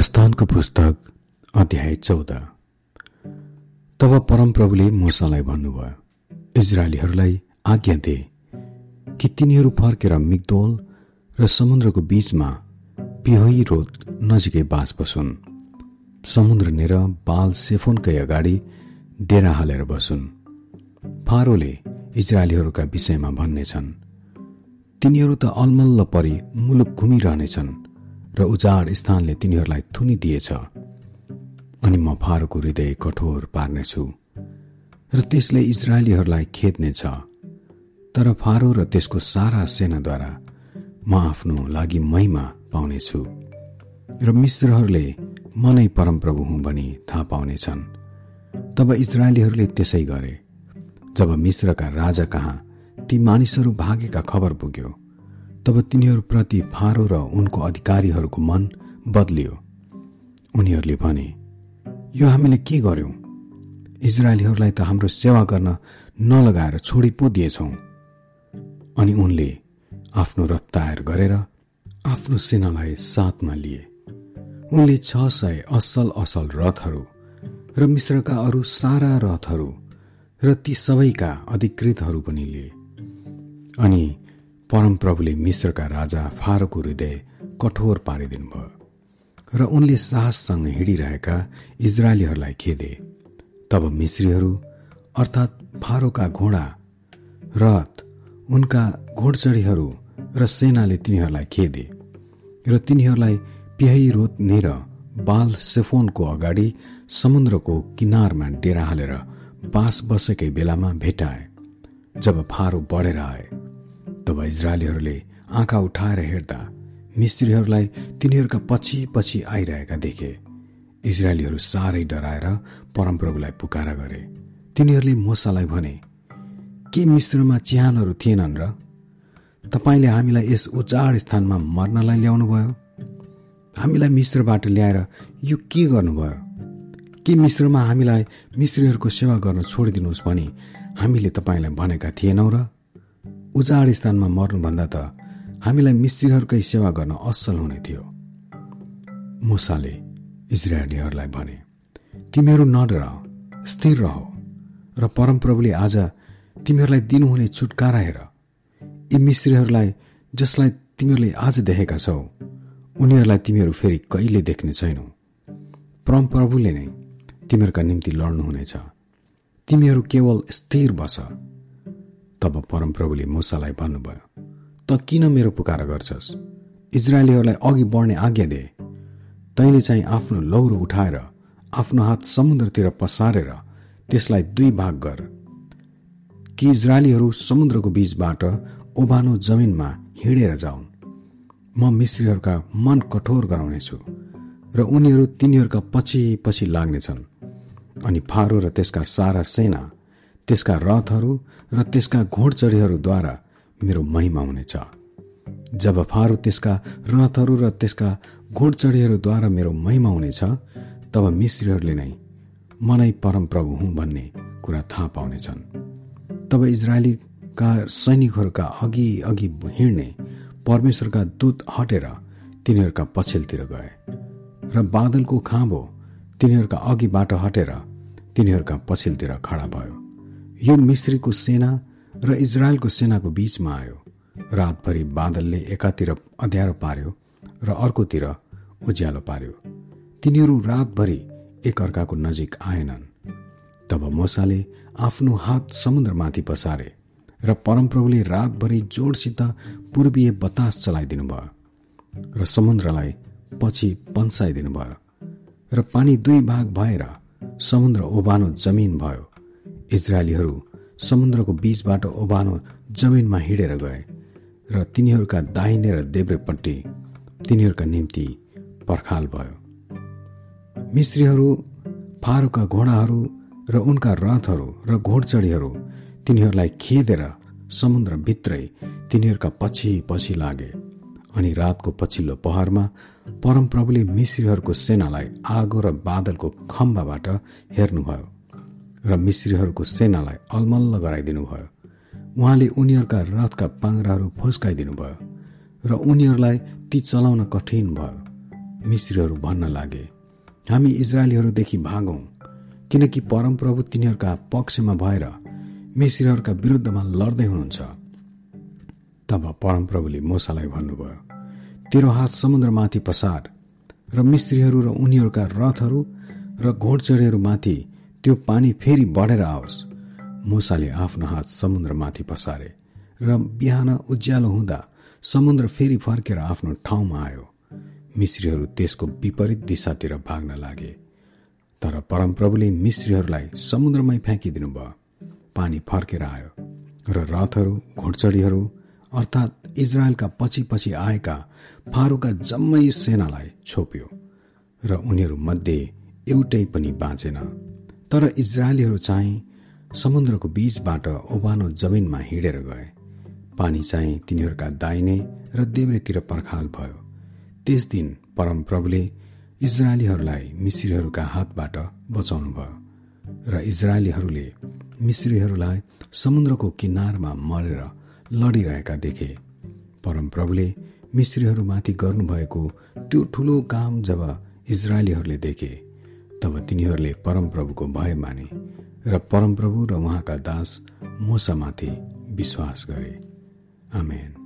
प्रस्थानको पुस्तक अध्याय चौध। तब परमप्रभुले मुसालाई भन्नुभयो इजरायलीहरूलाई आज्ञा दे कि तिनीहरू फर्केर मिगदोल र समुद्रको बीचमा पिहोई रोद नजिकै बास बसुन्। समुद्र नेर बाल सेफोनकै अगाडि डेरा हालेर बसुन्। फारोले इजरायलीहरूका विषयमा भन्नेछन् तिनीहरू त अलमल्ल परि मुलुक घुमिरहनेछन्। र उजाड स्थानले तिनीहरूलाई थुनिदिएछ। अनि म फारोको हृदय कठोर पार्नेछु र त्यसले इजरायलीहरूलाई खेद्नेछ। तर फारो र त्यसको सारा सेनाद्वारा म आफ्नो लागि महिमा पाउनेछु र मिश्रहरूले म नै परमप्रभु हुँ भनी थाहा पाउनेछन्। तब इजरायलीहरूले त्यसै गरे। जब मिश्रका राजा कहाँ ती मानिसहरू भागेका खबर पुग्यो तब तिनीहरूप्रति फारो र उनको अधिकारीहरूको मन बदलियो। उनीहरूले भने यो हामीले के गर्यौं? इजरायलीहरूलाई त हाम्रो सेवा गर्न नलगाएर छोडी पो दिएछौ अनि उनले आफ्नो रथ तयार गरेर आफ्नो सेनालाई साथमा लिए। उनले छ सय असल असल रथहरू र मिश्रका अरू सारा रथहरू र ती सबैका अधिकृतहरू पनि लिए। अनि परमप्रभुले मिश्रका राजा फारोको हृदय कठोर पारिदिनु भयो र उनले साहससँग हिँडिरहेका इजरायलीहरूलाई खेदे। तब मिश्रीहरू अर्थात् फारोका घोडा रथ उनका घोडचढीहरू र सेनाले तिनीहरूलाई खेदे र तिनीहरूलाई पिही रोत्नेर बाल सेफोनको अगाडि समुद्रको किनारमा डेरा हालेर बाँस बसेकै बेलामा भेटाए जब फारो बढेर आए। तब इजरायलीहरूले आँखा उठाएर हेर्दा मिस्त्रीहरूलाई तिनीहरूका पछि पछि आइरहेका देखे। इजरायलीहरू साह्रै डराएर परमप्रभुलाई पुकारा गरे। तिनीहरूले मोसालाई भने के मिश्रमा चिहानहरू थिएनन् र? तपाईँले हामीलाई यस उचाड स्थानमा मर्नलाई ल्याउनु भयो हामीलाई मिश्रबाट ल्याएर यो के गर्नुभयो? के मिश्रमा हामीलाई मिश्रीहरूको सेवा गर्न छोडिदिनुहोस् भनी हामीले तपाईँलाई भनेका थिएनौँ र? उजाड स्थानमा मर्नुभन्दा त हामीलाई मिस्त्रीहरूकै सेवा गर्न असल हुने थियो। मुसाले इजरायलीहरूलाई भने तिमीहरू नडर स्थिर रह र परमप्रभुले आज तिमीहरूलाई दिनुहुने छुटकारा हेर। यी मिस्त्रीहरूलाई जसलाई तिमीहरूले आज देखेका छौ उनीहरूलाई तिमीहरू फेरि कहिले देख्ने छैनौ। परमप्रभुले नै तिमीहरूका निम्ति लड्नुहुनेछ। तिमीहरू केवल स्थिर बस। तब परमप्रभुले मुसालाई भन्नुभयो त किन मेरो पुकार गर्छस्? इजरायलीहरूलाई अघि बढ्ने आज्ञा दे। तैँले चाहिँ आफ्नो लौरो उठाएर आफ्नो हात समुद्रतिर पसारेर त्यसलाई दुई भाग गर। कि इजरायलीहरू समुद्रको बीचबाट ओभानो जमिनमा हिँडेर जाउन्। म मिश्रीहरूका मन कठोर गराउनेछु र उनीहरू तिनीहरूका पछि पछि लाग्नेछन्। अनि फारो र त्यसका सारा सेना त्यसका रथहरू र त्यसका घोडचढीहरूद्वारा मेरो महिमा हुनेछ। जब फारो त्यसका रथहरू र त्यसका घोडचढीहरूद्वारा मेरो महिमा हुनेछ तब मिश्रीहरूले नै मनै परमप्रभु हुँ भन्ने कुरा थाहा पाउनेछन्। तब इजरायलीका सैनिकहरूका अघि अघि हिँड्ने परमेश्वरका दूत हटेर तिनीहरूका पछिल्तिर गए र बादलको खाँबो तिनीहरूका अघिबाट हटेर तिनीहरूका पछिल्तिर खडा भयो। यो मिश्रीको सेना र इजरायलको सेनाको बीचमा आयो। रातभरि बादलले एकातिर अध्यारो पार्यो र अर्कोतिर उज्यालो पार्यो। तिनीहरू रातभरि एकअर्काको नजिक आएनन्। तब मोसाले आफ्नो हात समुद्रमाथि पसारे र परमप्रभुले रातभरि जोडसित पूर्वीय बतास चलाइदिनु भयो र समुद्रलाई पछि पन्साइदिनु भयो र पानी दुई भाग भएर समुद्र ओभानो जमिन भयो। इजरायलीहरू समुद्रको बीचबाट ओभानो जमिनमा हिँडेर गए र तिनीहरूका दाहिने र देब्रेपट्टि तिनीहरूका निम्ति पर्खाल भयो। मिस्त्रीहरू फारोका घोडाहरू र उनका रथहरू र घोडचढीहरू तिनीहरूलाई खेदेर समुद्रभित्रै तिनीहरूका पछि पछि लागे अनि रातको पछिल्लो पहरमा परमप्रभुले मिश्रीहरूको सेनालाई आगो र बादलको खम्बाबाट हेर्नुभयो। र मिश्रीहरूको सेनालाई अलमल्ल गराइदिनु भयो उहाँले उनीहरूका रथका पाङ्राहरू फुस्काइदिनु भयो र उनीहरूलाई ती चलाउन कठिन भयो। मिश्रीहरू भन्न लागे हामी इजरायलीहरूदेखि भागौं किनकि परमप्रभु तिनीहरूका पक्षमा भएर मिश्रीहरूका विरुद्धमा लड्दै हुनुहुन्छ। तब परमप्रभुले मोसालाई भन्नुभयो तेरो हात समुद्रमाथि पसार र मिस्त्रीहरू र उनीहरूका रथहरू र घोडचढीहरूमाथि त्यो पानी फेरि बढेर आओस्। मुसाले आफ्नो हात समुद्रमाथि पसारे र बिहान उज्यालो हुँदा समुद्र फेरि फर्केर आफ्नो ठाउँमा आयो। मिश्रीहरू त्यसको विपरीत दिशातिर भाग्न लागे। तर परमप्रभुले मिश्रीहरूलाई समुद्रमै फ्याँकिदिनु भयो पानी फर्केर आयो र रथहरू घोडचडीहरू अर्थात् इजरायलका पछि पछि आएका फारूका जम्मै सेनालाई छोप्यो र उनीहरू मध्ये एउटै पनि बाँचेन। तर इजरायलीहरू चाहिँ समुद्रको बीचबाट ओबानो जमिनमा हिँडेर गए। पानी चाहिँ तिनीहरूका दाहिने र देब्रेतिर पर्खाल भयो। त्यस दिन परमप्रभुले इजरायलीहरूलाई मिश्रीहरूका हातबाट बचाउनु भयो र इजरायलीहरूले मिश्रीहरूलाई समुद्रको किनारमा मरेर लडिरहेका देखे। परमप्रभुले मिस्त्रीहरूमाथि गर्नुभएको त्यो ठुलो काम जब इजरायलीहरूले देखे। तब तिनीहरूले परमप्रभुको भय माने र परमप्रभु र उहाँका दास मोसामाथि विश्वास गरे। आमेन।